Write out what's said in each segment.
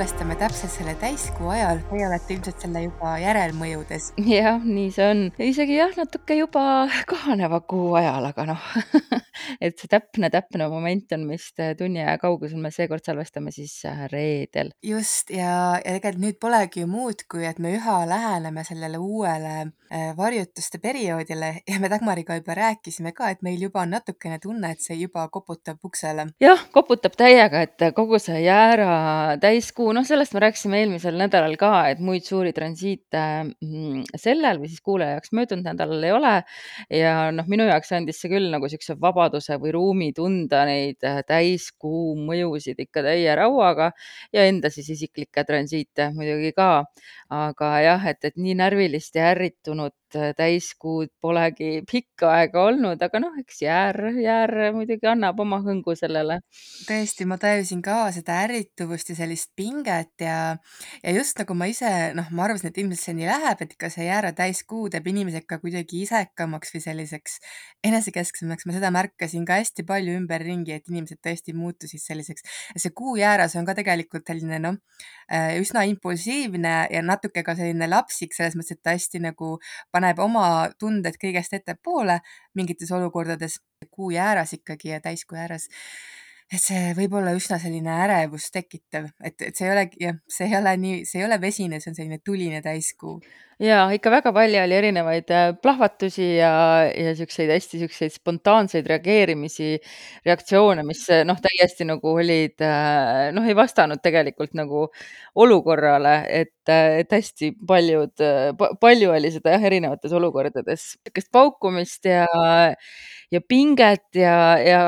salvestame täpselt selle täiskuu ajal. Teie olete ilmselt selle juba järelmõjudes. jah, nii see on. isegi jah, natuke juba kahaneva kuu ajal, aga noh et see täpne, täpne moment on vist tunni aja kaugusel, me seekord salvestame siis äh, reedel. just ja, ja tegelikult nüüd polegi ju muud, kui et me üha läheneme sellele uuele äh, varjutuste perioodile ja me Dagmariga juba rääkisime ka, et meil juba on natukene tunne, et see juba koputab uksele. jah, koputab täiega, et kogu see jäära täiskuu, noh, sellest me rääkisime eelmisel nädalal ka, et muid suuri transiite mm, sellel või siis kuulaja jaoks möödunud nädalal ei ole. ja noh, minu jaoks andis see küll nagu siukse vabaduse või ruumi tunda neid äh, täiskuu mõjusid ikka täie rauaga ja enda siis isiklikke transiite muidugi ka. aga jah, et, et nii närvilist ja ärritunud äh, täiskuud polegi pikka aega olnud, aga noh, eks jäär, jäär muidugi annab oma hõngu sellele tõesti, ma tajusin ka seda ärrituvust ja sellist pinget ja, ja just nagu ma ise, noh, ma arvasin, et ilmselt see nii läheb, et ikka see jäära täiskuu teeb inimesed ka kuidagi isekamaks või selliseks enesekesksemaks. ma seda märkasin ka hästi palju ümberringi, et inimesed tõesti muutusid selliseks. see kuu jääras on ka tegelikult selline noh, äh, üsna impulsiivne ja natuke ka selline lapsik selles mõttes, et hästi nagu paneb oma tunded kõigest ettepoole mingites olukordades. kuu jääras ikkagi ja täiskuu jääras et see võib olla üsna selline ärevust tekitav, et, et see ei olegi jah, see ei ole nii, see ei ole vesine, see on selline tuline täiskuu. ja ikka väga palju oli erinevaid äh, plahvatusi ja, ja siukseid hästi siukseid spontaanseid reageerimisi, reaktsioone, mis äh, noh, täiesti nagu olid äh, noh, ei vastanud tegelikult nagu olukorrale, et, et hästi paljud, palju oli seda jah, erinevates olukordades, sihukest paukumist ja ja pinget ja, ja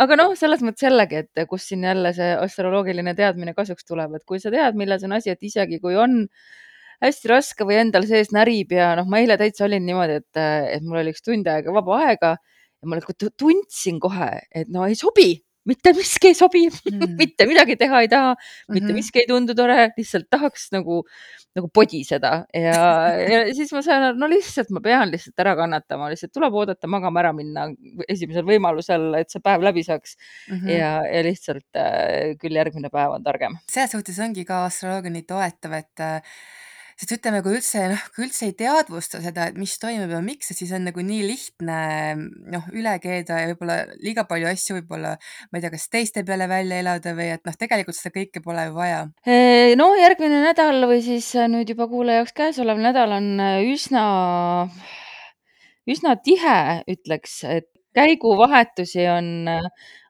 aga noh, selles mõttes jällegi, et kus siin jälle see astroloogiline teadmine kasuks tuleb, et kui sa tead, milles on asi, et isegi kui on hästi raske või endal sees närib ja noh, ma eile täitsa olin niimoodi, et, et mul oli üks tund aega vaba aega ja ma nagu tundsin kohe, et no ei sobi mitte miski ei sobi mm. mitte midagi teha ei taha, mitte mm -hmm. miski ei tundu tore, lihtsalt tahaks nagu, nagu podiseda ja, ja siis ma sain aru, no lihtsalt ma pean lihtsalt ära kannatama, lihtsalt tuleb oodata magama ära minna esimesel võimalusel, et see päev läbi saaks mm. -hmm. ja, ja lihtsalt äh, küll järgmine päev on targem. selles suhtes ongi ka astroloogia nii toetav, et äh, sest ütleme, kui üldse noh, kui üldse ei teadvusta seda, et mis toimub ja miks, et siis on nagu nii lihtne noh, üle keeda ja võib-olla liiga palju asju võib-olla, ma ei tea, kas teiste peale välja elada või et noh, tegelikult seda kõike pole ju vaja. no järgmine nädal või siis nüüd juba kuulaja jaoks käesolev nädal on üsna, üsna tihe, ütleks, et käiguvahetusi on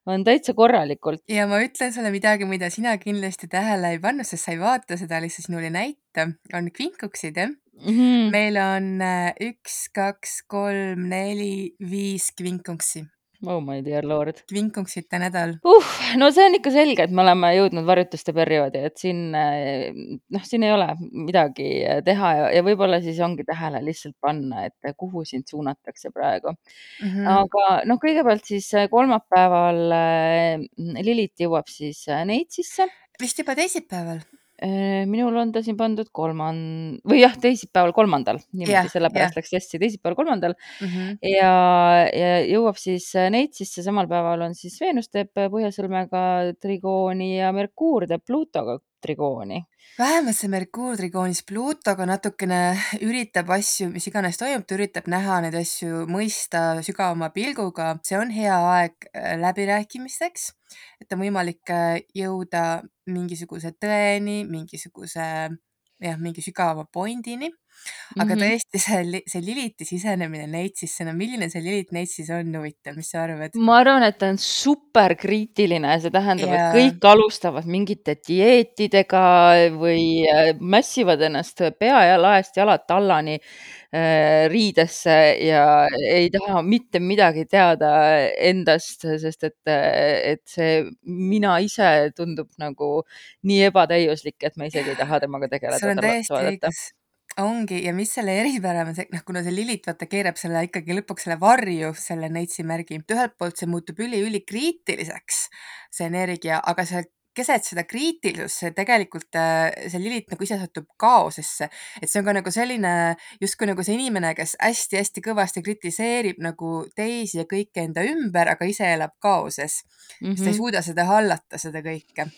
on täitsa korralikult. ja ma ütlen sulle midagi, mida sina kindlasti tähele ei pannud, sest sa ei vaata seda, lihtsalt sinule ei näita, on kvinkuksid jah mm. -hmm. meil on äh, üks, kaks, kolm, neli, viis kvinkunksi oh my dear lord. kvinkunksite nädal uh,. no see on ikka selge, et me oleme jõudnud varjutuste perioodi, et siin äh, noh, siin ei ole midagi teha ja, ja võib-olla siis ongi tähele lihtsalt panna, et kuhu sind suunatakse praegu mm. -hmm. aga noh, kõigepealt siis äh, kolmapäeval äh, Lilit jõuab siis Neitsisse. vist juba teisipäeval minul on ta siin pandud kolman- või jah, teisipäeval kolmandal, niimoodi yeah,, sellepärast yeah. läks sassi, teisipäeval kolmandal mm. -hmm. ja, ja jõuab siis äh, Neitsisse, samal päeval on siis Veenus teeb Põhjasõlmega trigooni ja Merkuur teeb Pluutoga trigooni. vähemalt see Merkuur trigoonis Pluutoga natukene üritab asju, mis iganes toimub, ta üritab näha neid asju, mõista sügavama pilguga, see on hea aeg äh, läbirääkimisteks et on võimalik äh, jõuda mingisuguse tõeni, mingisuguse jah, mingi sügavama pointini. Aga mm -hmm. tõesti see, see Liliti sisenemine Neitsisse, no milline see Lilit Neitsis on, huvitav, mis sa arvad? ma arvan, et ta on superkriitiline, see tähendab yeah., et kõik alustavad mingite dieetidega või äh, mässivad ennast pea ja laest jalad tallani Äh, riidesse ja ei taha mitte midagi teada endast, sest et, et see mina ise tundub nagu nii ebatäiuslik, et ma isegi ei taha temaga tegeleda. sul on täiesti õigus ongi ja mis selle eripära on see, noh, kuna see Lilith vaata keerab selle ikkagi lõpuks selle varju, selle neitsi märgi, ühelt poolt see muutub üli-ülikriitiliseks, see energia, aga sealt keset seda kriitilisust see tegelikult, äh, see Lilith nagu ise satub kaosesse. et see on ka nagu selline justkui nagu see inimene, kes hästi-hästi kõvasti kritiseerib nagu teisi ja kõike enda ümber, aga ise elab kaoses mm. -hmm. sest ta ei mhm. suuda seda hallata, seda kõike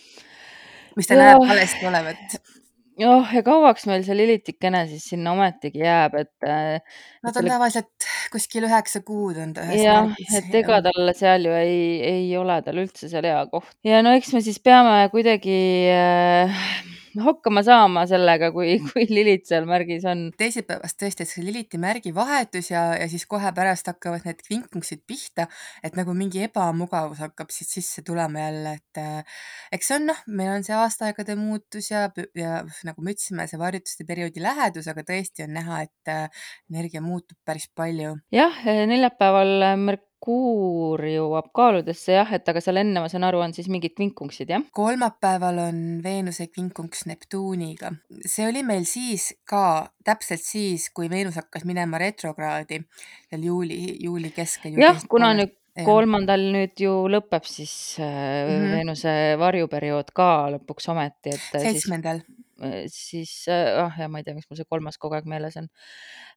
mis ta näeb Jah. valesti olevat? Jah, ja kauaks meil see lilitikene siis sinna ometigi jääb, et, No et ta on talle tavaliselt kuskil 9 kuud on ta ühes jah, märgis, et ega jah. talle seal ju ei ei ole tal üldse seal hea koht. ja no eks me siis peame kuidagi äh, hakkama saama sellega, kui kui lilits seal märgis on. Teisipäevast tõesti, et see Liliti märgi vahetus ja ja siis kohe pärast hakkavad need kvinkungsid pihta, et nagu mingi ebamugavus hakkab siit sisse tulema jälle, et eks see on noh, meil on see aastaaegade muutus ja ja nagu me ütlesime, see varjutuste perioodi lähedus, aga tõesti on näha, et energia muutub päris palju. jah, neljapäeval Merkuur jõuab kaaludesse jah, et aga seal enne, ma saan aru, on siis mingid kvinkungsid, jah? kolmapäeval on Veenuse kvinkungs Neptuniga. see oli meil siis ka täpselt siis, kui Veenus hakkas minema retrokraadi seal juuli juuli keskel, jah, kuna nüüd kolmandal nüüd ju lõpeb siis äh, Mhm. Veenuse varjuperiood ka lõpuks ometi, et seitsmendal. siis ah jah, ma ei tea, miks mul see kolmas kogu aeg meeles on.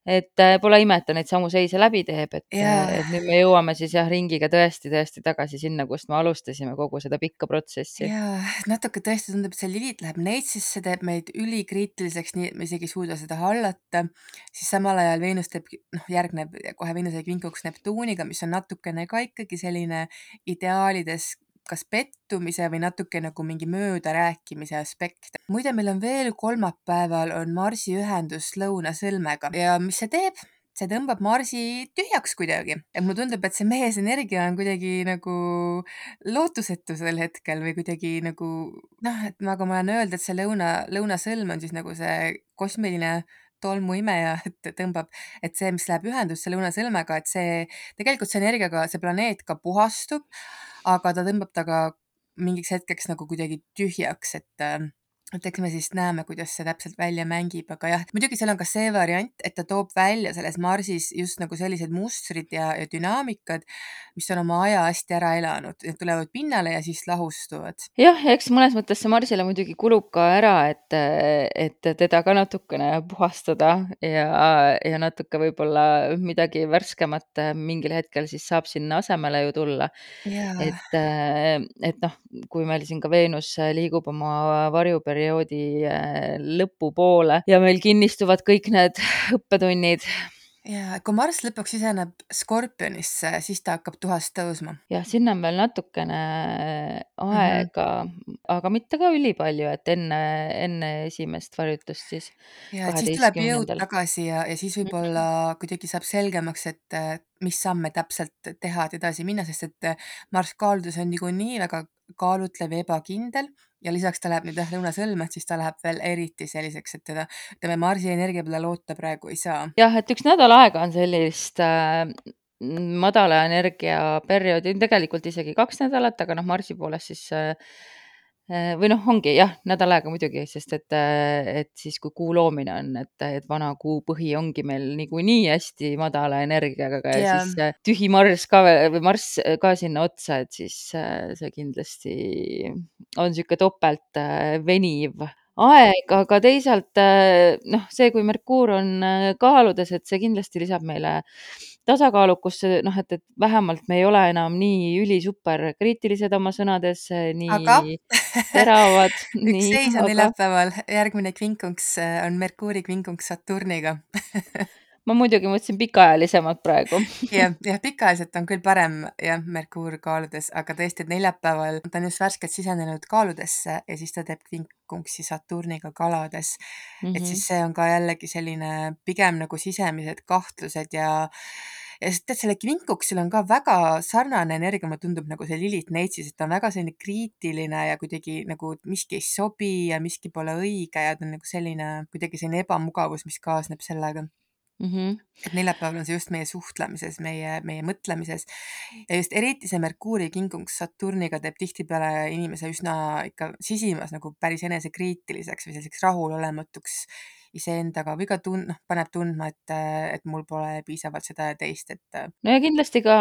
et pole ime, et ta neidsamu seise läbi teeb, et Jaa. et nüüd me jõuame siis jah, ringiga tõesti, tõesti tagasi sinna, kust me alustasime kogu seda pikka protsessi. jaa, natuke tõesti tundub, et see Lilith läheb neitsisse, teeb meid ülikriitiliseks, nii et me isegi ei suuda seda hallata, siis samal ajal Veenus teeb, noh, järgneb kohe Veenuse kvinkungs Neptuniga, mis on natukene ka ikkagi selline ideaalides kas pettumise või natuke nagu mingi möödarääkimise aspekt. muide, meil on veel kolmapäeval on Marsi ühendus Lõunasõlmega ja mis see teeb? see tõmbab Marsi tühjaks kuidagi, et mulle tundub, et see meesenergia on kuidagi nagu lootusetu sel hetkel või kuidagi nagu noh, et nagu ma olen öelnud, et see lõuna, lõunasõlm on siis nagu see kosmiline tolmuimeja, et tõmbab, et see, mis läheb ühendusse lõunasõlmega, et see tegelikult see energiaga, see planeet ka puhastub, aga ta tõmbab ta ka mingiks hetkeks nagu kuidagi tühjaks, et et eks me siis näeme, kuidas see täpselt välja mängib, aga jah, muidugi seal on ka see variant, et ta toob välja selles Marsis just nagu sellised mustrid ja, ja dünaamikad, mis on oma aja hästi ära elanud, need tulevad pinnale ja siis lahustuvad. jah, eks mõnes mõttes see Marsile muidugi kulub ka ära, et, et teda ka natukene puhastada ja, ja natuke võib-olla midagi värskemat mingil hetkel siis saab sinna asemele ju tulla. et, et noh, kui meil siin ka Veenus liigub oma varjuperioodi lõpupoole ja meil kinnistuvad kõik need õppetunnid. jaa, kui Marss lõpuks siseneb Skorpionisse, siis ta hakkab tuhast tõusma. jah, sinna on veel natukene Mhm. aega, aga mitte ka ülipalju, et enne, enne esimest varjutust siis ja et siis tuleb jõud tagasi ja, ja siis võib-olla kuidagi saab selgemaks, et mis samme täpselt teha, et edasi minna, sest et Marss kaaludes on niikuinii väga kaalutlev ja ebakindel ja lisaks ta läheb nüüd jah lõunasõlme, et siis ta läheb veel eriti selliseks, et teda, ütleme, Marsi energia peale loota praegu ei saa. jah, et üks nädal aega on sellist äh, madala energia perioodi, tegelikult isegi kaks nädalat, aga noh, Marsi poolest siis äh, või noh, ongi jah, nädal aega muidugi, sest et, et siis, kui kuu loomine on, et, et vana kuu põhi ongi meil niikuinii hästi madala energiaga ja Jaa. siis äh, tühi Marss ka või Marss ka sinna otsa, et siis äh, see kindlasti on niisugune topelt äh, veniv aeg, aga teisalt äh, noh, see, kui Merkuur on äh, kaaludes, et see kindlasti lisab meile tasakaalukust, noh, et, et vähemalt me ei ole enam nii ülisuper kriitilised oma sõnades, aga nii teravad, üks nii, seis on aga neljapäeval, järgmine kvinkunks on Merkuuri kvinkunks Saturniga ma muidugi mõtlesin pikaajalisemalt praegu. jah, jah, pikaajaliselt on küll parem jah, Merkuur kaaludes, aga tõesti, et neljapäeval ta on just värskelt sisenenud kaaludesse ja siis ta teeb kvinkunksi Saturniga kalades mm. -hmm. et siis see on ka jällegi selline pigem nagu sisemised kahtlused ja ja siis tead, selle kvinkuksil on ka väga sarnane energia, mulle tundub nagu see Lilith Neitsis, et ta on väga selline kriitiline ja kuidagi nagu miski ei sobi ja miski pole õige ja ta on nagu selline kuidagi selline ebamugavus, mis kaasneb sellega mm. -hmm. et neljapäeval on see just meie suhtlemises, meie, meie mõtlemises ja just eriti see Merkuuri kinkungs Saturniga teeb tihtipeale inimese üsna ikka sisimas nagu päris enesekriitiliseks või selliseks rahulolematuks iseendaga või ka tun-, noh, paneb tundma, et, et mul pole piisavalt seda ja teist, et. no ja kindlasti ka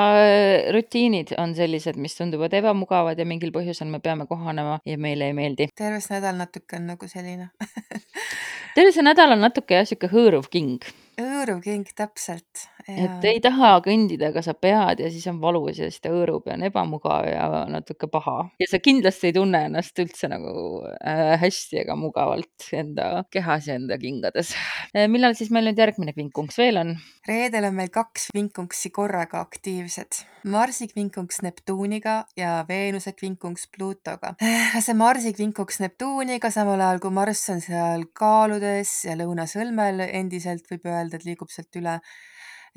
rutiinid on sellised, mis tunduvad ebamugavad ja mingil põhjusel me peame kohanema ja meile ei meeldi. terve see nädal natuke on nagu selline terve see nädal on natuke jah, niisugune hõõruv king hõõruv king, täpselt, Et Jaa. ei taha kõndida, aga sa pead ja siis on valus ja siis ta hõõrub ja on ebamugav ja natuke paha. Ja sa kindlasti ei tunne ennast üldse nagu, äh, hästi ega mugavalt enda kehas ja enda kingades. Äh, millal siis meil nüüd järgmine kvinkunks veel on? reedel on meil kaks kvinkunksi korraga aktiivsed. Marsi kvinkunks Neptuuniga ja Veenuse kvinkunks Pluutoga. see Marsi kvinkunks Neptuuniga, samal ajal kui Marss on seal kaaludes ja lõunasõlmel endiselt võib öelda, et liigub sealt üle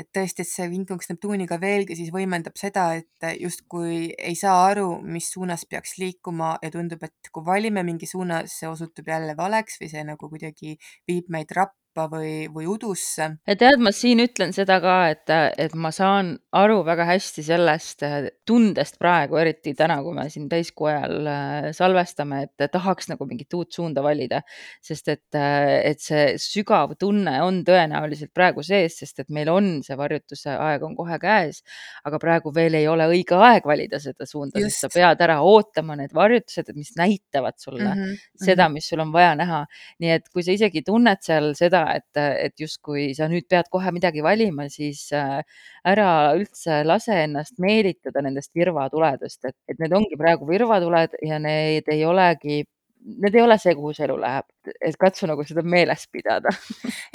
et tõesti, et see vinkunks Neptuuniga veelgi siis võimendab seda, et justkui ei saa aru, mis suunas peaks liikuma ja tundub, et kui valime mingi suuna, see osutub jälle valeks või see nagu kuidagi viib meid rappa või, või udusse. tead, ma siin ütlen seda ka, et, et ma saan aru väga hästi sellest tundest praegu, eriti täna, kui me siin täiskuu ajal äh, salvestame, et tahaks nagu mingit uut suunda valida. sest et, et see sügav tunne on tõenäoliselt praegu sees, sest et meil on see varjutuse aeg on kohe käes, aga praegu veel ei ole õige aeg valida seda suunda, sest sa pead ära ootama need varjutused, mis näitavad sulle mm -hmm. seda, mis sul on vaja näha. nii et kui sa isegi tunned seal seda, et, et justkui sa nüüd pead kohe midagi valima, siis äh, ära üldse lase ennast meelitada nendest virvatuledest, et, et need ongi praegu virvatuled ja need ei olegi need ei ole see, kuhu su elu läheb, et katsu nagu seda meeles pidada.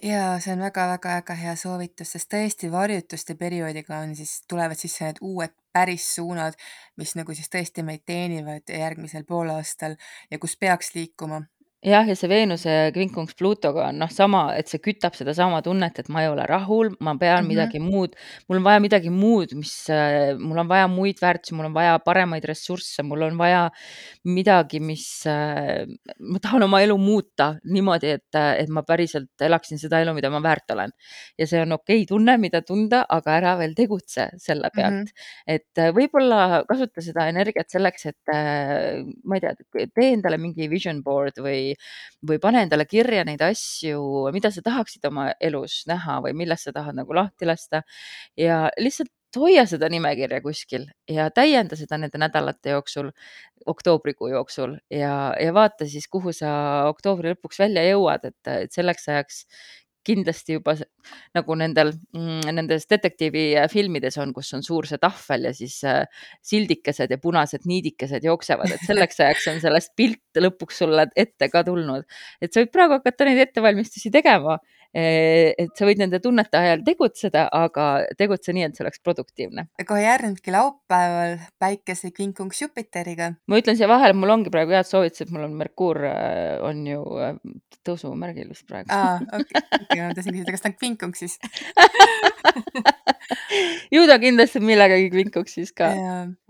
Ja see on väga-väga-väga hea soovitus, sest tõesti varjutuste perioodiga on siis, tulevad sisse need uued päris suunad, mis nagu siis tõesti meid teenivad järgmisel poolaastal ja kus peaks liikuma jah, ja see Veenuse kvinkunks Pluutoga on noh, sama, et see kütab sedasama tunnet, et ma ei ole rahul, ma pean mm -hmm. midagi muud, mul on vaja midagi muud, mis, äh, mul on vaja muid väärtusi, mul on vaja paremaid ressursse, mul on vaja midagi, mis, äh, ma tahan oma elu muuta niimoodi, et, et ma päriselt elaksin seda elu, mida ma väärt olen. ja see on okei okay tunne, mida tunda, aga ära veel tegutse selle pealt mm. -hmm. et äh, võib-olla kasuta seda energiat selleks, et ma ei tea, tee endale mingi vision board või või, või pane endale kirja neid asju, mida sa tahaksid oma elus näha või millest sa tahad nagu lahti lasta. ja lihtsalt hoia seda nimekirja kuskil ja täienda seda nende nädalate jooksul, oktoobrikuu jooksul ja, ja vaata siis, kuhu sa oktoobri lõpuks välja jõuad, et, et selleks ajaks kindlasti juba nagu nendel mm,, nendes detektiivifilmides on, kus on suur see tahvel ja siis äh, sildikesed ja punased niidikesed jooksevad, et selleks ajaks on sellest pilt lõpuks sulle ette ka tulnud. et sa võid praegu hakata neid ettevalmistusi tegema et sa võid nende tunnete ajal tegutseda, aga tegutse nii, et see oleks produktiivne. kohe järgneski laupäeval päikese kinkungs Jupiteriga. ma ütlen siia vahele, mul ongi praegu head soovitused, mul on Merkuur äh, on ju äh, tõusumärgil vist praegu. aa, okei, ma tahtsin küsida, kas ta on kvinkungs siis ju ta kindlasti millegagi kvinkuks siis ka.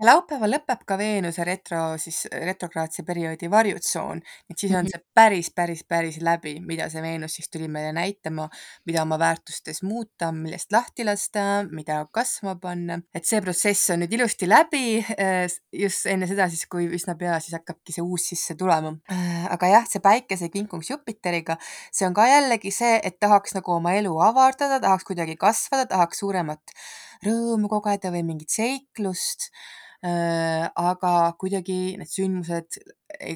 laupäeval lõpeb ka Veenuse retro siis retrokraatse perioodi varjutsoon, et siis on mhm. see päris, päris, päris läbi, mida see Veenus siis tuli meile näitama mida oma väärtustes muuta, millest lahti lasta, mida kasvama panna. et see protsess on nüüd ilusti läbi äh, just enne seda siis, kui üsna pea siis hakkabki see uus sisse tulema. Äh, aga jah, see päikese kinkungs Jupiteriga, see on ka jällegi see, et tahaks nagu oma elu avardada, tahaks kuidagi kasvada, tahaks suuremat rõõmu kogeda või mingit seiklust. Äh, aga kuidagi need sündmused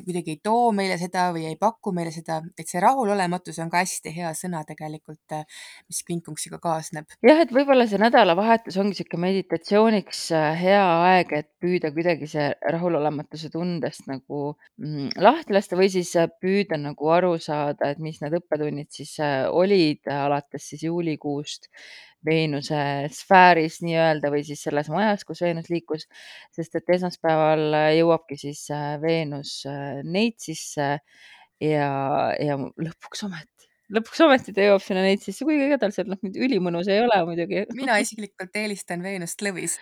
kuidagi ei too meile seda või ei paku meile seda, et see rahulolematus on ka hästi hea sõna tegelikult, äh, mis kvinkunksiga kaasneb. jah, et võib-olla see nädalavahetus ongi sihuke meditatsiooniks äh, hea aeg, et püüda kuidagi see rahulolematuse tundest nagu mm, lahti lasta või siis püüda nagu aru saada, et mis need õppetunnid siis olid alates siis juulikuust Veenuse sfääris nii-öelda või siis selles majas, kus Veenus liikus, sest et esmaspäeval äh, jõuabki siis äh, Veenus äh, Neitsisse ja, ja lõpuks ometi, lõpuks ometi ta jõuab sinna Neitsisse, kuigi ega tal seal noh, ülimõnus ei ole muidugi. mina isiklikult eelistan Veenust lõvis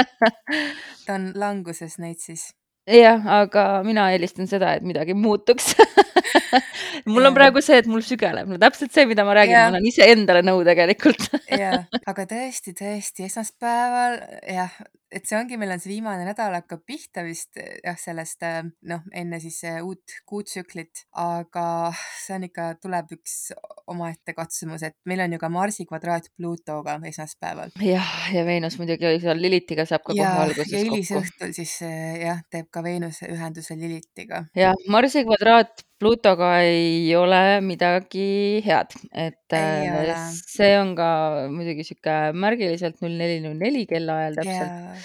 ta on languses Neitsis jah, aga mina eelistan seda, et midagi muutuks. Mul on praegu see, et mul sügeleb, no täpselt see, mida ma räägin, ma olen iseendale nõu tegelikult. Jah, aga tõesti, tõesti esmaspäeval jah, et see ongi, meil on see viimane nädal hakkab pihta vist jah, sellest noh, enne siis uut kuutsüklit, aga see on ikka, tuleb üks omaette katsumus, et meil on ju ka Marsi kvadraat Pluutoga esmaspäeval. jah, ja Veenus muidugi seal Lilitiga saab ka kohe ja, ja alguses kokku. hilisõhtul siis jah, teeb ka Veenuse ühenduse Lilitiga. jah, Marsi kvadraat Pluutoga ei ole midagi head, et Ei ole. see on ka muidugi sihuke märgiliselt null neli null neli kellaajal täpselt. jaa,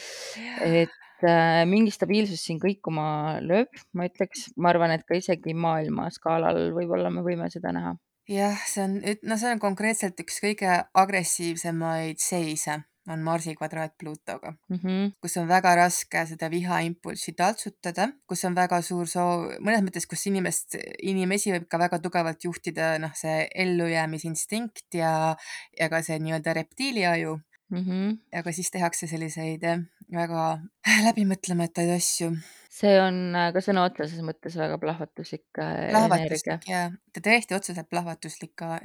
et mingi stabiilsus siin kõikuma lööb, ma ütleks, ma arvan, et ka isegi maailma skaalal võib-olla me võime seda näha. jah, see on, no see on konkreetselt üks kõige agressiivsemaid seise on Marsi kvadraat Pluutoga mm, -hmm. kus on väga raske seda vihaimpulssi taltsutada, kus on väga suur soov, mõnes mõttes, kus inimest, inimesi võib ka väga tugevalt juhtida noh, see ellujäämisinstinkt ja, ja ka see nii-öelda reptiiliaju mm. -hmm. aga siis tehakse selliseid väga läbimõtlematuid asju. see on ka sõna otseses mõttes väga plahvatuslik energia. plahvatuslik ja, täiesti otseselt plahvatuslik ka,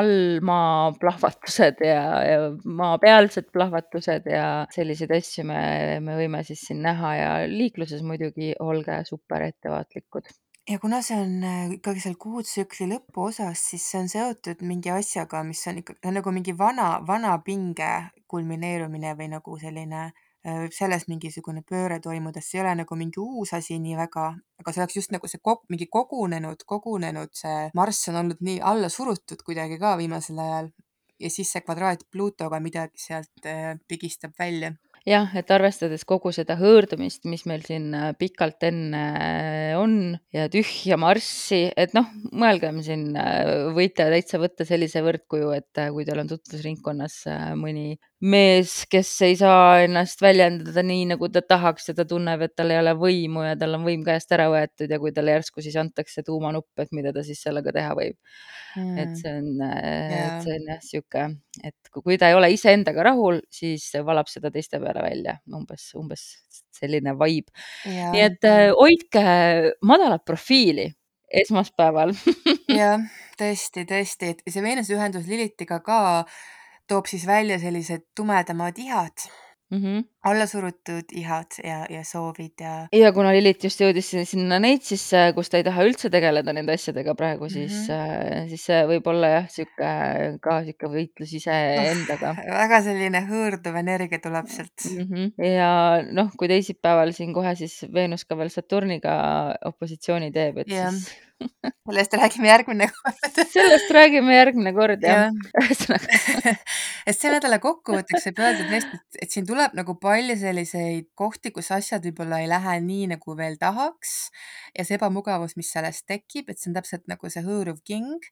allmaa plahvatused ja, ja maapealsed plahvatused ja selliseid asju me, me võime siis siin näha ja liikluses muidugi olge super ettevaatlikud ja kuna see on ikkagi seal kuutsükli lõpuosas, siis see on seotud mingi asjaga, mis on ikka nagu mingi vana, vana pinge kulmineerumine või nagu selline võib selles mingisugune pööre toimuda, see ei ole nagu mingi uus asi nii väga, aga see oleks just nagu see kog, mingi kogunenud, kogunenud see Marss on olnud nii alla surutud kuidagi ka viimasel ajal. Ja siis see kvadraat Pluutoga midagi sealt pigistab välja jah, et arvestades kogu seda hõõrdumist, mis meil siin pikalt enne on ja tühja marssi, et noh, mõelgem siin, võite täitsa võtta sellise võrdkuju, et kui teil on tutvusringkonnas mõni mees, kes ei saa ennast väljendada nii, nagu ta tahaks ja ta tunneb, et tal ei ole võimu ja tal on võim käest ära võetud ja kui talle järsku siis antakse tuumanupp, et mida ta siis sellega teha võib. Mm.. et see on yeah., et see on jah, sihuke, et kui ta ei ole iseendaga rahul, siis valab seda teiste peale välja, umbes, umbes selline vibe. nii et hoidke madalat profiili esmaspäeval. Jah, tõesti, tõesti, see Veenuse ühendus Lilitiga ka toob siis välja sellised tumedamad ihad mm. -hmm. allasurutud ihad ja, ja soovid ja. ja kuna Lilit just jõudis sinna Neitsisse, kus ta ei taha üldse tegeleda nende asjadega praegu, siis mm, -hmm. siis see võib olla jah, sihuke ka sihuke võitlus iseendaga oh,. väga selline hõõrduv energia tuleb sealt mm. -hmm. ja noh, kui teisipäeval siin kohe siis Veenus ka veel Saturniga opositsiooni teeb, et ja. siis sellest räägime järgmine kord sellest räägime järgmine kord jah ja. ühesõnaga et selle nädala kokkuvõtteks võib öelda et, et siin tuleb nagu palju selliseid kohti, kus asjad võib-olla ei lähe nii, nagu veel tahaks ja see ebamugavus, mis sellest tekib, et see on täpselt nagu see hõõruv king.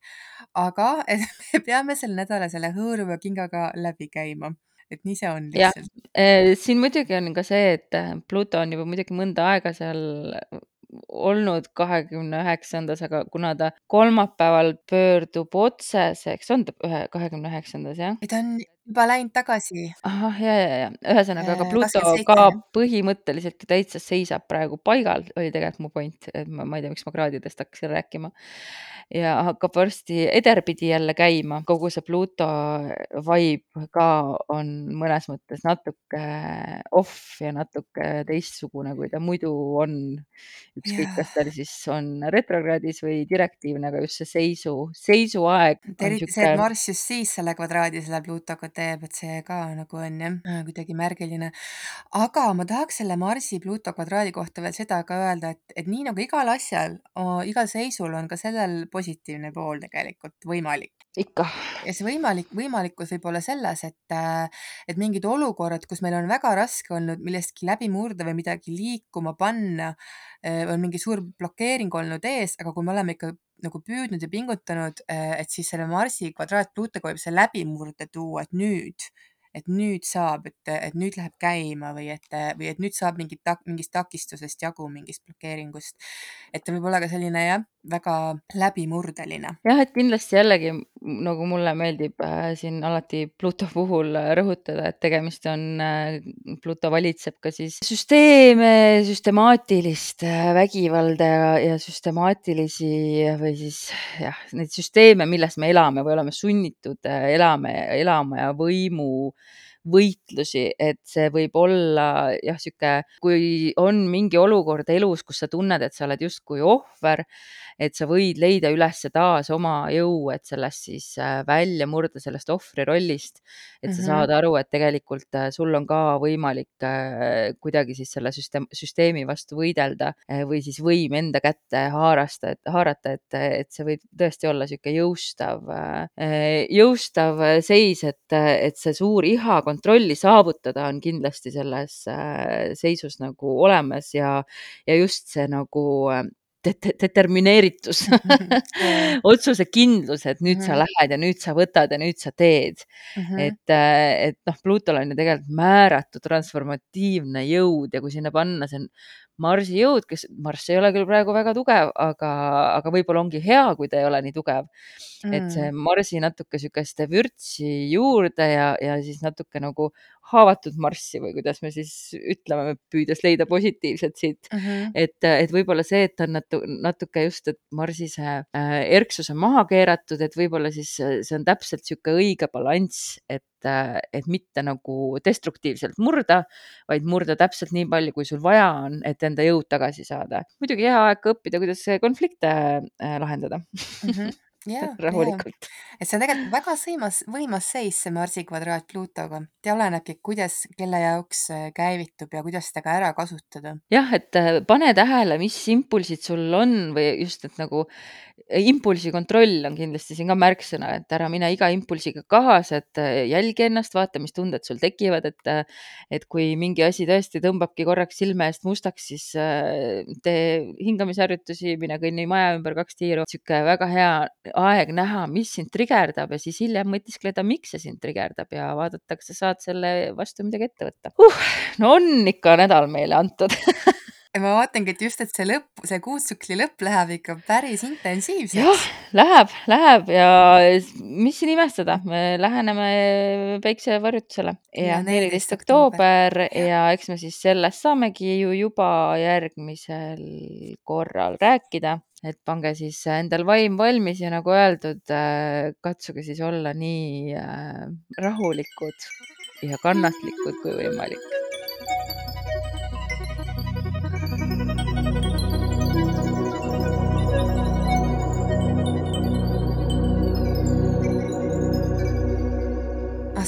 aga et me peame sel nädalal selle hõõruva kingaga läbi käima et nii see on lihtsalt. Eh, siin muidugi on ka see, et Pluto on juba muidugi mõnda aega seal olnud kahekümne üheksandas, aga kuna ta kolmapäeval pöördub otseseks, on ta ühe, kahekümne üheksandas, jah? ei, ta on juba läinud tagasi. ahah, ja, ja, ja ühesõnaga, aga Pluto ka põhimõtteliselt täitsa seisab praegu paigal, oli tegelikult mu point, et ma, ma ei tea, miks ma kraadidest hakkasin rääkima. ja hakkab varsti ederpidi jälle käima, kogu see Pluto vibe ka on mõnes mõttes natuke off ja natuke teistsugune, kui ta muidu on ükskõik, kas tal siis on retrokraadis või direktiivne, aga just see seisu, seisuaeg. eriti see, et Marss just siis selle kvadraadi selle Pluutoga teeb, et see ka nagu on jah, kuidagi märgiline. aga ma tahaks selle Marsi Pluuto kvadraadi kohta veel seda ka öelda, et, et nii nagu igal asjal, igal seisul on ka sellel positiivne pool tegelikult võimalik. ikka. ja see võimalik, võimalikkus võib olla selles, et, et mingid olukorrad, kus meil on väga raske olnud millestki läbi murda või midagi liikuma panna, on mingi suur blokeering olnud ees, aga kui me oleme ikka nagu püüdnud ja pingutanud, et siis selle Marsi kvadraat Pluutoga võib see läbimurde tuua, et nüüd, et nüüd saab, et, et nüüd läheb käima või et, või et nüüd saab mingit tak-, mingist takistusest jagu, mingist blokeeringust. et ta võib olla ka selline jah, väga läbimurdeline. jah, et kindlasti jällegi nagu mulle meeldib äh, siin alati Pluto puhul rõhutada, et tegemist on äh,, Pluto valitseb ka siis süsteeme, süstemaatilist äh, vägivalda ja, ja süstemaatilisi või siis jah, neid süsteeme, milles me elame või oleme sunnitud äh, elame, elama ja võimu võitlusi, et see võib olla jah, sihuke, kui on mingi olukord elus, kus sa tunned, et sa oled justkui ohver, et sa võid leida üles taas oma jõu, et sellest siis äh, välja murda, sellest ohvri rollist. et sa Mhm. saad aru, et tegelikult äh, sul on ka võimalik äh, kuidagi siis selle süsteem, süsteemi vastu võidelda või siis võim enda kätte haarasta, et haarata, et, et see võib tõesti olla niisugune jõustav, jõustav seis, et, et see suur iha kontrolli saavutada on kindlasti selles äh, seisus nagu olemas ja, ja just see nagu äh, det- determineeritus Jaa. otsusekindlus, et nüüd sa Mhm. lähed ja nüüd sa võtad ja nüüd sa teed. Mhm. et, äh, et noh, Pluutol on ju tegelikult määratu transformatiivne jõud ja kui sinna panna see Marsi jõud, kes, Marss ei ole küll praegu väga tugev, aga, aga võib-olla ongi hea, kui ta ei ole nii tugev. et see Mm. Marsi natuke niisugust vürtsi juurde ja, ja siis natuke nagu haavatud Marssi või kuidas me siis ütleme, püüdes leida positiivset siit Mhm. et, et võib-olla see, et on natu, natuke just, et Marsi see äh, erksus on maha keeratud, et võib-olla siis äh, see on täpselt niisugune õige balanss, et, äh, et mitte nagu destruktiivselt murda, vaid murda täpselt nii palju, kui sul vaja on, et enda jõud tagasi saada. muidugi hea aeg ka õppida, kuidas konflikte äh, lahendada Mhm. Jaa, jaa. rahulikult. et see on tegelikult väga sõimas, võimas seis, see Marsi kvadraat Pluutoga. ja olenebki, kuidas, kelle jaoks see käivitub ja kuidas seda ka ära kasutada. jah, et äh, pane tähele, mis impulsid sul on või just, et nagu impulsi kontroll on kindlasti siin ka märksõna, et ära mine iga impulsiga kaasa, et äh, jälgi ennast, vaata, mis tunded sul tekivad, et äh, et kui mingi asi tõesti tõmbabki korraks silme eest mustaks, siis äh, tee hingamisharjutusi, mine kõnni maja ümber kaks tiiru. niisugune väga hea aeg näha, mis sind trigerdab ja siis hiljem mõtiskleda, miks see sind trigerdab ja vaadata, kas sa saad selle vastu midagi ette võtta uh,. no on ikka nädal meile antud ja ma vaatangi, et just, et see lõpp, see kuutsükli lõpp läheb ikka päris jah, intensiivseks. läheb, läheb ja mis siin imestada, me läheneme päiksevarjutusele ja Ja neliteist 14 oktoober. oktoober ja eks me siis sellest saamegi ju juba järgmisel korral rääkida, et pange siis endal vaim valmis ja nagu öeldud, katsuge siis olla nii äh, rahulikud ja kannatlikud kui võimalik.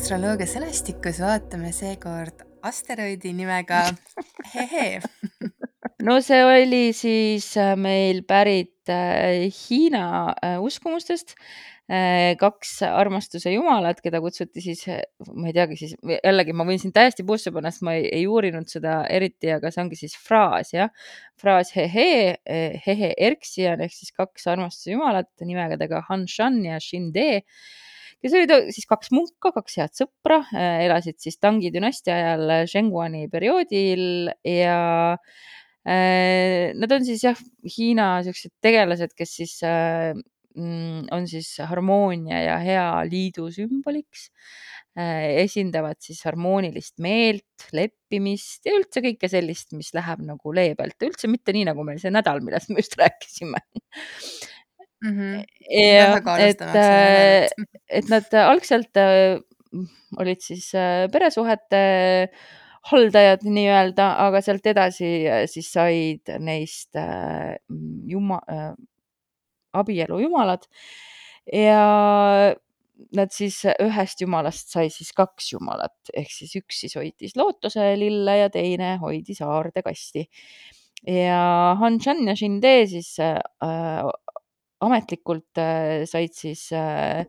Astroloogia sõnastikus vaatame seekord asteroidi nimega Hehe. no see oli siis äh, meil pärit äh, Hiina äh, uskumustest. kaks armastuse jumalat, keda kutsuti siis, ma ei teagi siis, jällegi ma võin siin täiesti puusse panna, sest ma ei, ei uurinud seda eriti, aga see ongi siis fraas jah. fraas Hehe, Hehe Erxian ehk siis kaks armastuse jumalat nimega Han Shan ja Shin De kes olid siis kaks munka, kaks head sõpra, elasid siis Tangi dünastia ajal Shengguani perioodil ja äh, nad on siis jah, Hiina siuksed tegelased, kes siis äh, on siis harmoonia ja hea liidu sümboliks äh,. esindavad siis harmoonilist meelt, leppimist ja üldse kõike sellist, mis läheb nagu leebelt, üldse mitte nii, nagu meil see nädal, millest me just rääkisime mm. -hmm. ja et, nädalat. Et nad algselt äh, olid siis äh, peresuhete haldajad nii-öelda, aga sealt edasi äh, siis said neist äh, juma- äh,, abielu jumalad ja nad siis ühest jumalast sai siis kaks jumalat ehk siis üks siis hoidis lootuselille ja teine hoidis aardekasti. ja Han Chan ja Shin De siis äh, ametlikult äh, said siis äh,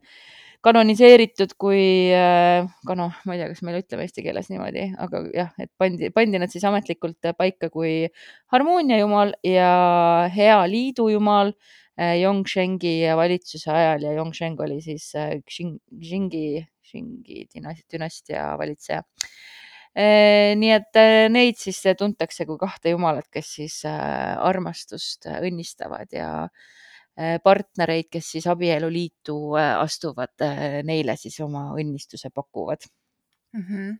kanoniseeritud kui äh, kano, ma ei tea, kas me ütleme eesti keeles niimoodi, aga jah, et pandi, pandi nad siis ametlikult paika kui harmoonia jumal ja hea liidu jumal Yongshengi valitsuse ajal ja Yongsheng oli siis Xingi, Xingi dünastia valitseja. nii et neid siis tuntakse kui kahte jumalat, kes siis armastust õnnistavad ja partnereid, kes siis abieluliitu astuvad, neile siis oma õnnistuse pakuvad. Mm. -hmm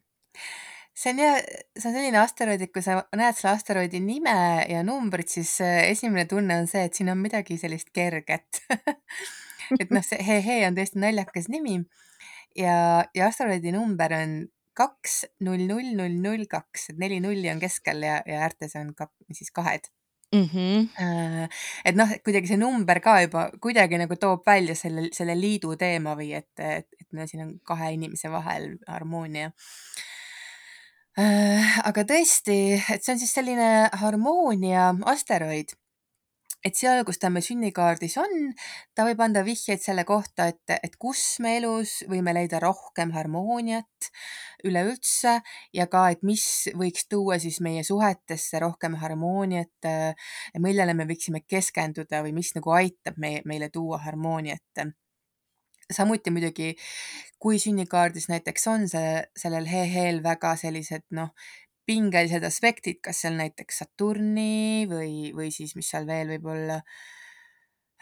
see on jah, see on selline asteroid, et kui sa näed selle asteroidi nime ja numbrit, siis esimene tunne on see, et siin on midagi sellist kerget. Et noh, see He-He on tõesti naljakas nimi. Ja, ja asteroidi number on kaks, null, null, null, null, kaks, et neli nulli on keskel ja, ja äärtes on ka siis kahed Mhm. Äh, et noh, kuidagi see number ka juba kuidagi nagu toob välja selle, selle liidu teema või et, et, et no siin on kahe inimese vahel harmoonia. Äh, aga tõesti, et see on siis selline harmoonia asteroid et seal, kus ta meil sünnikaardis on, ta võib anda vihjeid selle kohta, et, et kus me elus võime leida rohkem harmooniat üleüldse ja ka, et mis võiks tuua siis meie suhetesse rohkem harmooniat, millele me võiksime keskenduda või mis nagu aitab meie, meile tuua harmooniat. Samuti muidugi, kui sünnikaardis näiteks on see, sellel he-heel väga sellised noh, pingelised aspektid, kas seal näiteks Saturni või, või siis mis seal veel võib olla,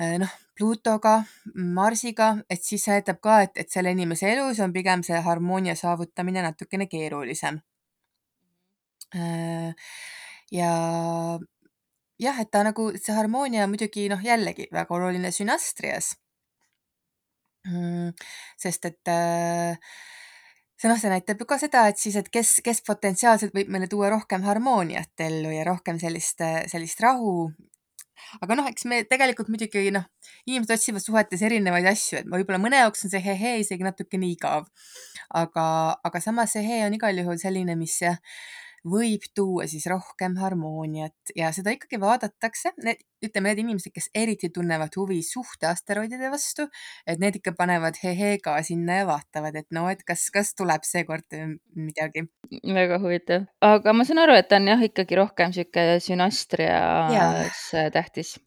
äh, noh, Pluutoga, Marsiga, et siis see näitab ka, et, et selle inimese elus on pigem see harmoonia saavutamine natukene keerulisem. Äh, ja jah, et ta nagu, see harmoonia muidugi noh, jällegi väga oluline sünastrias. Mm, sest et äh, see noh, see näitab ju ka seda, et siis, et kes, kes potentsiaalselt võib meile tuua rohkem harmooniat ellu ja rohkem sellist, sellist rahu. aga noh, eks me tegelikult muidugi noh, inimesed otsivad suhetes erinevaid asju, et võib-olla mõne jaoks on see he-he isegi natukene igav. aga, aga samas see he on igal juhul selline, mis võib tuua siis rohkem harmooniat ja seda ikkagi vaadatakse, need, ütleme, need inimesed, kes eriti tunnevad huvi suhteasteroidide vastu, et need ikka panevad he-he-ga sinna ja vaatavad, et no, et kas, kas tuleb seekord midagi. väga huvitav, aga ma saan aru, et ta on jah, ikkagi rohkem sihuke sünastrias tähtis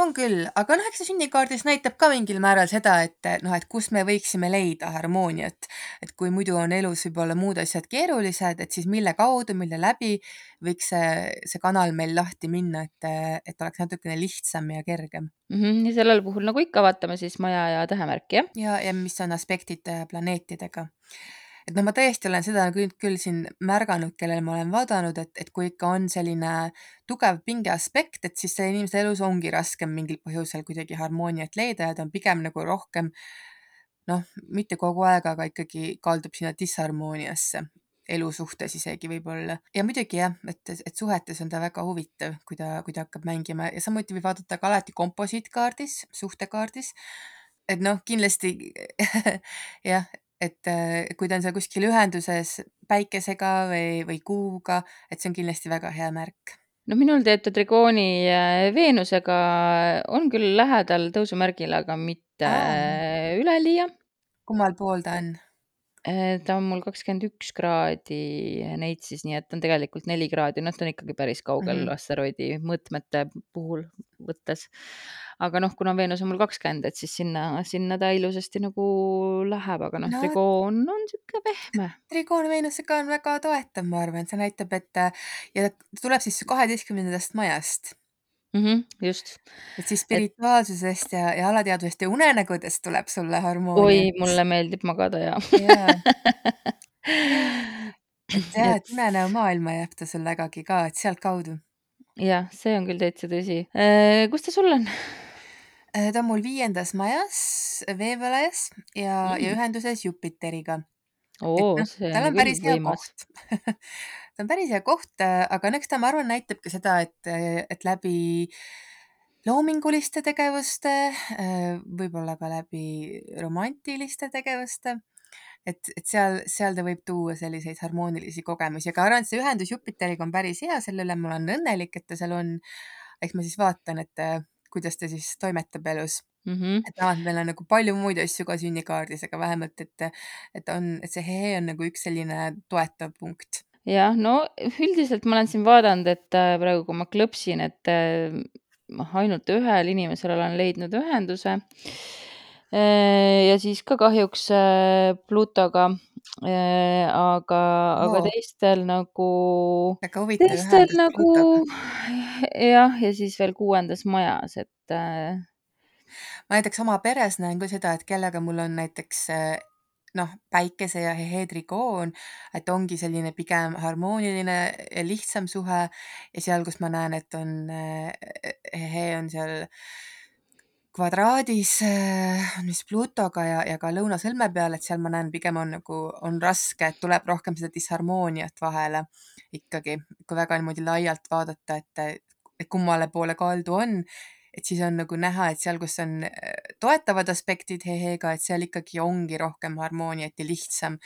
on küll, aga noh, eks see sünnikaardis näitab ka mingil määral seda, et noh, et kus me võiksime leida harmooniat. et kui muidu on elus võib-olla muud asjad keerulised, et siis mille kaudu, mille läbi võiks see, see kanal meil lahti minna, et, et oleks natukene lihtsam ja kergem mm. -hmm. ja sellel puhul nagu ikka vaatame siis maja ja tähemärki, jah? ja, ja mis on aspektid planeetidega et noh, ma tõesti olen seda küll, küll siin märganud, kellele ma olen vaadanud, et, et kui ikka on selline tugev pingeaspekt, et siis selle inimese elus ongi raskem mingil põhjusel kuidagi harmooniat leida ja ta on pigem nagu rohkem noh, mitte kogu aeg, aga ikkagi kaldub sinna disharmooniasse elu suhtes isegi võib-olla. ja muidugi jah, et, et suhetes on ta väga huvitav, kui ta, kui ta hakkab mängima ja samuti võib vaadata ka alati komposiitkaardis, suhtekaardis. et noh, kindlasti jah, et äh, kui ta on seal kuskil ühenduses päikesega või, või kuuga, et see on kindlasti väga hea märk. no minul teeb ta trigooni äh, Veenusega, on küll lähedal tõusumärgil, aga mitte üleliia. kummal pool ta on? Äh, ta on mul kakskümmend üks kraadi Neitsis, nii et on tegelikult neli kraadi, noh, ta on ikkagi päris kaugel mm -hmm. asteroidi mõõtmete puhul võttes. aga noh, kuna Veenus on mul kakskümmend, et siis sinna, sinna ta ilusasti nagu läheb, aga noh no,, trigoon on niisugune pehme. trigoon Veenusega on väga toetav, ma arvan, see näitab, et ja tuleb siis kaheteistkümnendast majast -hmm, just. et siis spirituaalsusest ja, ja alateadvusest ja unenägudest tuleb sulle harmoonia. oi, mulle meeldib magada ja ja. et jah, et unenäomaailma jääb ta sul vägagi ka, et sealtkaudu. jah, see on küll täitsa tõsi. Äh, kus ta sul on? Äh, ta on mul viiendas majas, veevalajas ja mm., ja ühenduses Jupiteriga. oo, noh, see on küll võimas ta on päris hea koht, äh, aga no eks ta, ma arvan, näitab ka seda, et, et läbi loominguliste tegevuste, äh, võib-olla ka läbi romantiliste tegevuste, et, et seal, seal ta võib tuua selliseid harmoonilisi kogemusi, aga arvan, et see ühendus Jupiteriga on päris hea, selle üle ma olen õnnelik, et ta seal on. eks ma siis vaatan, et äh, kuidas ta siis toimetab elus mm. -hmm. et noh, meil on nagu palju muid asju ka sünnikaardis, aga vähemalt, et, et on, et see he on nagu üks selline toetav punkt jah, no üldiselt ma olen siin vaadanud, et äh, praegu, kui ma klõpsin, et noh, ainult ühel inimesel olen leidnud ühenduse. Äh, ja siis ka kahjuks Plutoga. aga, aga Oo. teistel nagu, väga huvitav teistel ühendus nagu Plutoga. jah, ja siis veel kuuendas majas, et. ma näiteks oma peres näen ka seda, et kellega mul on näiteks noh, päikese ja heheedrigoon, et ongi selline pigem harmooniline ja lihtsam suhe. Ja seal, kus ma näen, et on hehe on seal kvadraadis, mis Plutoga ja, ja ka lõunasõlme peal, et seal ma näen, pigem on nagu, on raske, et tuleb rohkem seda disharmooniat vahele ikkagi, kui väga niimoodi laialt vaadata, et kummale poole kaldu on, et siis on nagu näha, et seal, kus on toetavad aspektid Heheega, et seal ikkagi ongi rohkem harmooniat ja lihtsam,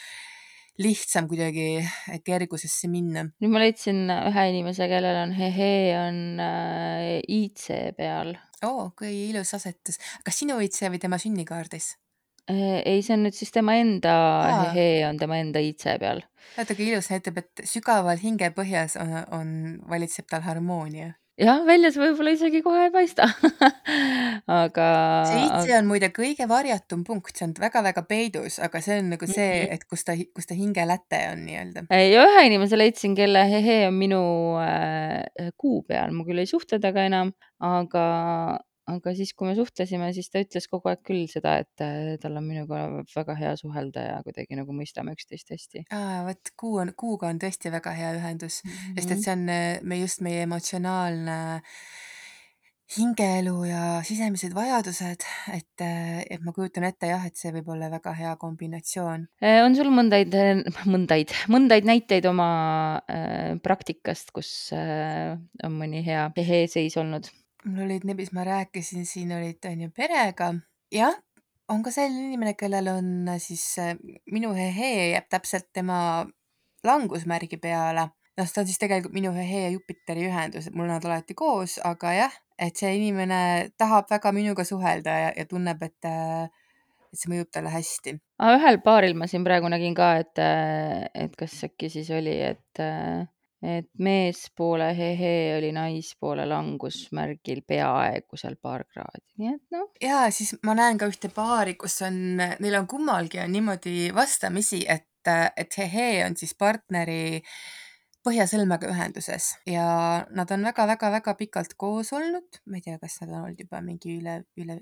lihtsam kuidagi kergusesse minna. nüüd ma leidsin ühe inimese, kellel on Hehe on äh, IC peal. oo, kui ilus asetus. kas sinu IC või tema sünnikaardis? Äh, ei, see on nüüd siis tema enda. Hehe on tema enda IC peal. vaata kui ilus, näitab, et sügaval hingepõhjas on, on, valitseb tal harmoonia jah, välja see võib-olla isegi kohe ei paista aga. see IC on muide kõige varjatum punkt, see on väga-väga peidus, aga see on nagu see, Mhm. et kus ta, kus ta hingeläte on nii-öelda. ja ühe inimese leidsin, kelle Hehe on minu äh, kuu peal, ma küll ei suhtle temaga enam, aga, aga siis, kui me suhtlesime, siis ta ütles kogu aeg küll seda, et äh, tal on minuga väga hea suhelda ja kuidagi nagu mõistame üksteist hästi. aa, vot kuu on, kuuga on tõesti väga hea ühendus mm, -hmm. sest et Mhm. see on äh, me just meie emotsionaalne hingeelu ja sisemised vajadused, et, äh, et ma kujutan ette jah, et see võib olla väga hea kombinatsioon. On sul mõndaid, mõndaid, mõndaid näiteid oma äh, praktikast, kus äh, on mõni hea Hehe seis olnud? Mul olid need, mis ma rääkisin, siin olid on ju perega, jah, on ka selline inimene, kellel on siis äh, minu Hehe jääb täpselt tema langusmärgi peale. noh, ta on siis tegelikult minu Hehe ja Jupiteri ühendus, et mul nad alati koos, aga jah, et see inimene tahab väga minuga suhelda ja, ja tunneb, et, äh, et see mõjub talle hästi. ühel paaril ma siin praegu nägin ka, et, äh, et kas äkki siis oli, et et meespoole Hehe oli naispoole langusmärgil peaaegu seal paar kraadi, nii et noh. ja siis ma näen ka ühte paari, kus on, neil on kummalgi on niimoodi vastamisi, et, et Hehe on siis partneri põhjasõlmega ühenduses. Ja nad on väga-väga-väga pikalt koos olnud, ma ei tea, kas nad on olnud juba mingi üle, üle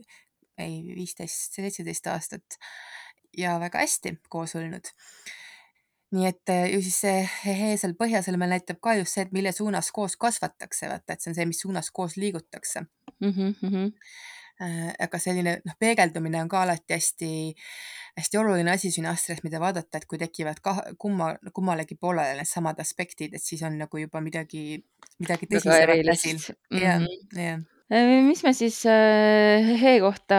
ei, viisteist, seitseteist aastat. Ja väga hästi koos olnud nii et ju siis see Hehe seal põhjasõlmel näitab ka just see, et mille suunas koos kasvatakse, vaata, et see on see, mis suunas koos liigutakse mm. -hmm, mm -hmm. aga selline noh, peegeldumine on ka alati hästi, hästi oluline asi sünastrias, mida vaadata, et kui tekivad ka kumma, kummalegi poolele needsamad aspektid, et siis on nagu juba midagi, midagi tõsisemat käsil. jah, jah. mis me siis äh, Hehe kohta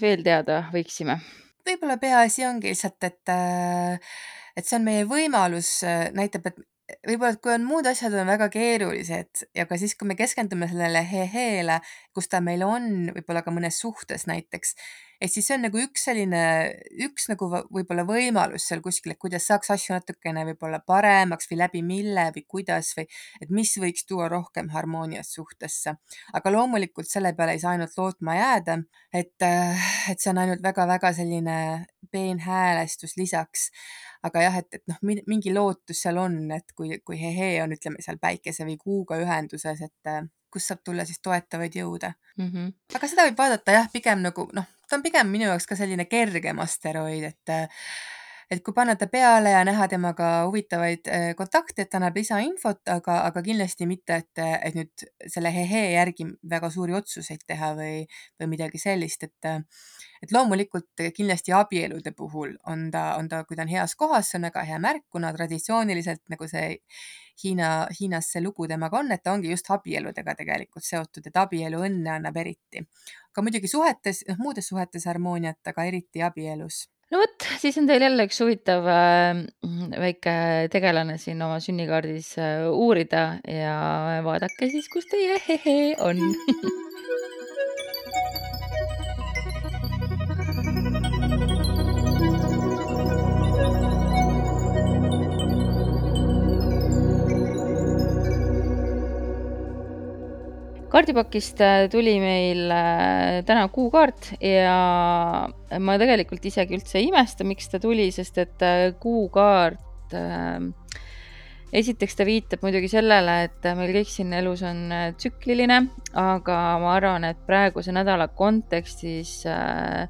veel teada võiksime? võib-olla peaasi ongi lihtsalt, et äh, et see on meie võimalus, näitab, et võib-olla, et kui on muud asjad on väga keerulised ja ka siis, kui me keskendume sellele Heheele, kus ta meil on, võib-olla ka mõnes suhtes näiteks, et siis see on nagu üks selline, üks nagu võib-olla võimalus seal kuskil, et kuidas saaks asju natukene võib-olla paremaks või läbi mille või kuidas või et mis võiks tuua rohkem harmooniat suhtesse. aga loomulikult selle peale ei saa ainult lootma jääda, et, et see on ainult väga-väga selline peenhäälestus lisaks aga jah, et, et noh, mingi lootus seal on, et kui, kui Hehe on, ütleme seal päikese või kuuga ühenduses, et kust saab tulla siis toetavaid jõude mm. -hmm. aga seda võib vaadata jah, pigem nagu noh, ta on pigem minu jaoks ka selline kergem asteroid, et et kui panna ta peale ja näha temaga huvitavaid kontakte, et ta annab lisainfot, aga, aga kindlasti mitte, et, et nüüd selle Hehe järgi väga suuri otsuseid teha või, või midagi sellist, et et loomulikult kindlasti abielude puhul on ta, on ta, kui ta on heas kohas, see on väga hea märk, kuna traditsiooniliselt nagu see Hiina, Hiinas see lugu temaga on, et ta ongi just abieludega tegelikult seotud, et abielu õnne annab eriti. aga muidugi suhetes, noh muudes suhetes harmooniat, aga eriti abielus no vot, siis on teil jälle üks huvitav äh, väike tegelane siin oma sünnikaardis äh, uurida ja vaadake siis, kus teie Hehe on kaardipakist tuli meil täna kuukaart ja ma tegelikult isegi üldse ei imesta, miks ta tuli, sest et kuukaart äh, esiteks ta viitab muidugi sellele, et meil kõik siin elus on tsükliline, aga ma arvan, et praeguse nädala kontekstis äh,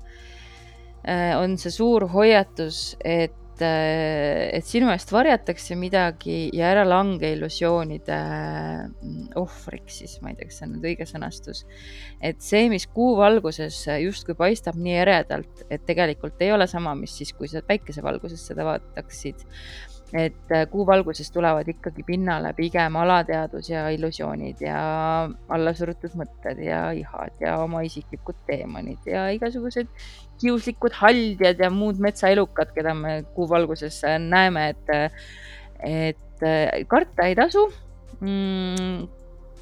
on see suur hoiatus, et et, et sinu eest varjatakse midagi ja ära lange illusioonide mm, ohvriks, siis ma ei tea, kas see on nüüd õige sõnastus. et see, mis kuu valguses justkui paistab nii eredalt, et tegelikult ei ole sama, mis siis, kui sa päikesevalguses seda vaataksid et äh, kuu valguses tulevad ikkagi pinnale pigem alateadvus ja illusioonid ja allasurutud mõtted ja ihad ja oma isiklikud teemonid ja igasugused kiuslikud haldjad ja muud metsaelukad, keda me kuu valguses näeme, et, et äh, karta ei tasu. Mm,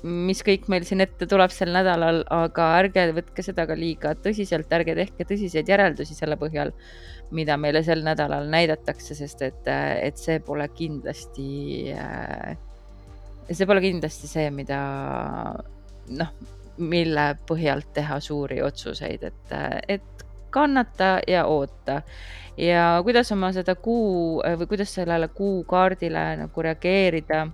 mis kõik meil siin ette tuleb sel nädalal, aga ärge võtke seda ka liiga tõsiselt, ärge tehke tõsiseid järeldusi selle põhjal, mida meile sel nädalal näidatakse, sest et, et see pole kindlasti, see pole kindlasti see, mida noh, mille põhjalt teha suuri otsuseid, et, et kannata ja oota. ja kuidas oma seda kuu või kuidas sellele kuukaardile nagu reageerida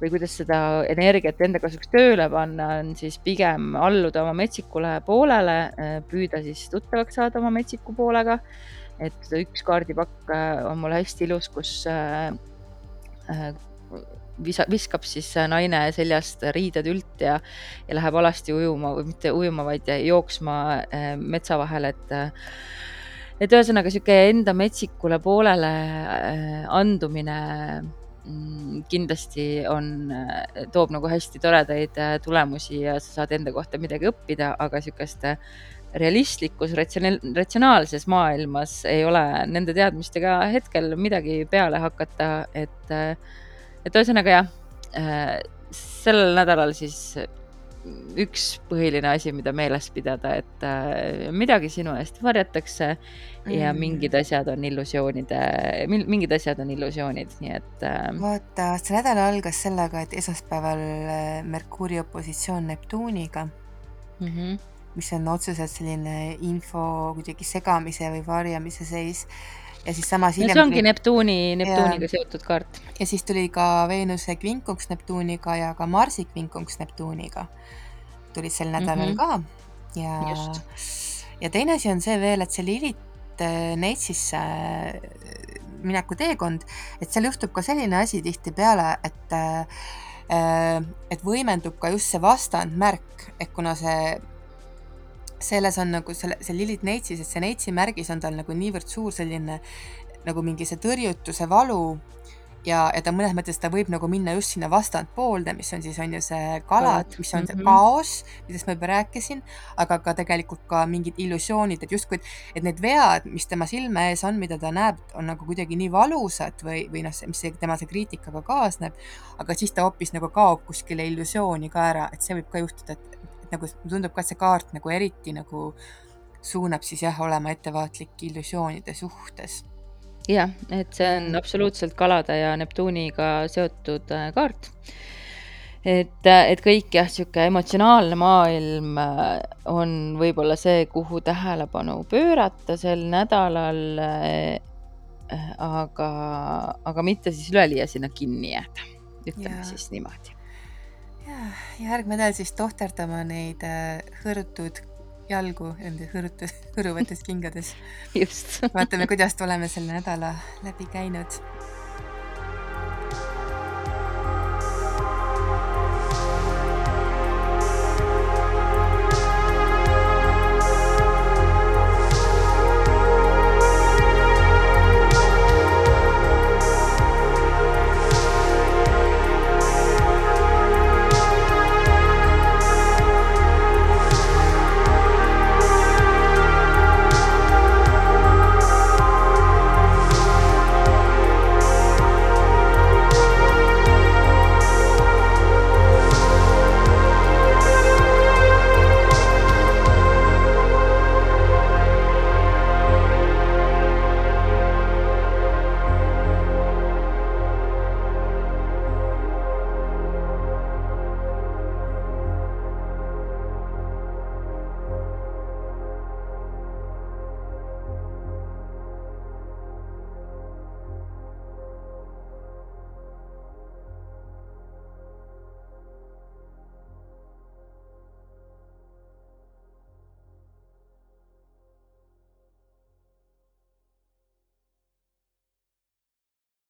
või kuidas seda energiat enda kasuks tööle panna, on siis pigem alluda oma metsikule poolele, püüda siis tuttavaks saada oma metsiku poolega. Et üks kaardipakk äh, on mul hästi ilus, kus äh, äh, visa-, viskab siis naine seljast riided ült ja, ja läheb alasti ujuma või mitte ujuma, vaid jooksma metsa vahel, et et ühesõnaga sihuke enda metsikule poolele andumine Mm, kindlasti on, toob nagu hästi toredaid tulemusi ja sa saad enda kohta midagi õppida, aga sihukest realistlikus, ratsionaalses maailmas ei ole nende teadmistega hetkel midagi peale hakata, et, et ühesõnaga jah, sellel nädalal siis üks põhiline asi, mida meeles pidada, et midagi sinu eest varjatakse mm. ja mingid asjad on illusioonide, mingid asjad on illusioonid, nii et vaata, see nädal algas sellega, et esmaspäeval äh, Merkuuri opositsioon Neptuuniga mm, -hmm. Mis on otseselt selline info kuidagi segamise või varjamise seis. Ja siis samas hiljem no see ongi tuli... Neptuuni, Neptuuniga ja, seotud kaart. ja siis tuli ka Veenuse kvinkunks Neptuuniga ja ka Marsi kvinkunks Neptuuniga. Tulid sel nädalal mm -hmm. ka. Ja, ja teine asi on see veel, et see Lilith äh, Neitsisse äh, mineku teekond, et seal juhtub ka selline asi tihtipeale, et äh, et võimendub ka just see vastandmärk, et kuna see selles on nagu selle, see Lilith Neitsis, et see Neitsi märgis on tal nagu niivõrd suur selline nagu mingi see tõrjutuse valu ja, ja ta mõnes mõttes ta võib nagu minna just sinna vastandpoolde, mis on siis on ju see kalad, mis on see mm -hmm. kaos, millest ma juba rääkisin, aga ka tegelikult ka mingid illusioonid, et justkui, et need vead, mis tema silme ees on, mida ta näeb, on nagu kuidagi nii valusad või, või noh, mis see, tema see kriitikaga kaasneb, aga siis ta hoopis nagu kaob kuskile illusiooni ka ära, et see võib ka juhtuda, et nagu tundub ka, et see kaart nagu eriti nagu suunab siis jah, olema ettevaatlik illusioonide suhtes jah, et see on absoluutselt kalade ja Neptuuniga seotud äh, kaart. et, äh, et kõik jah, sihuke emotsionaalne maailm äh, on võib-olla see, kuhu tähelepanu pöörata sel nädalal. aga, aga mitte siis üleliia sinna kinni jääda, ütleme ja. siis niimoodi. Ja, järgmine nädal siis tohterdama neid hõõrutud jalgu nende hõõrutus, hõõruvates kingades. just vaatame, kuidas oleme selle nädala läbi käinud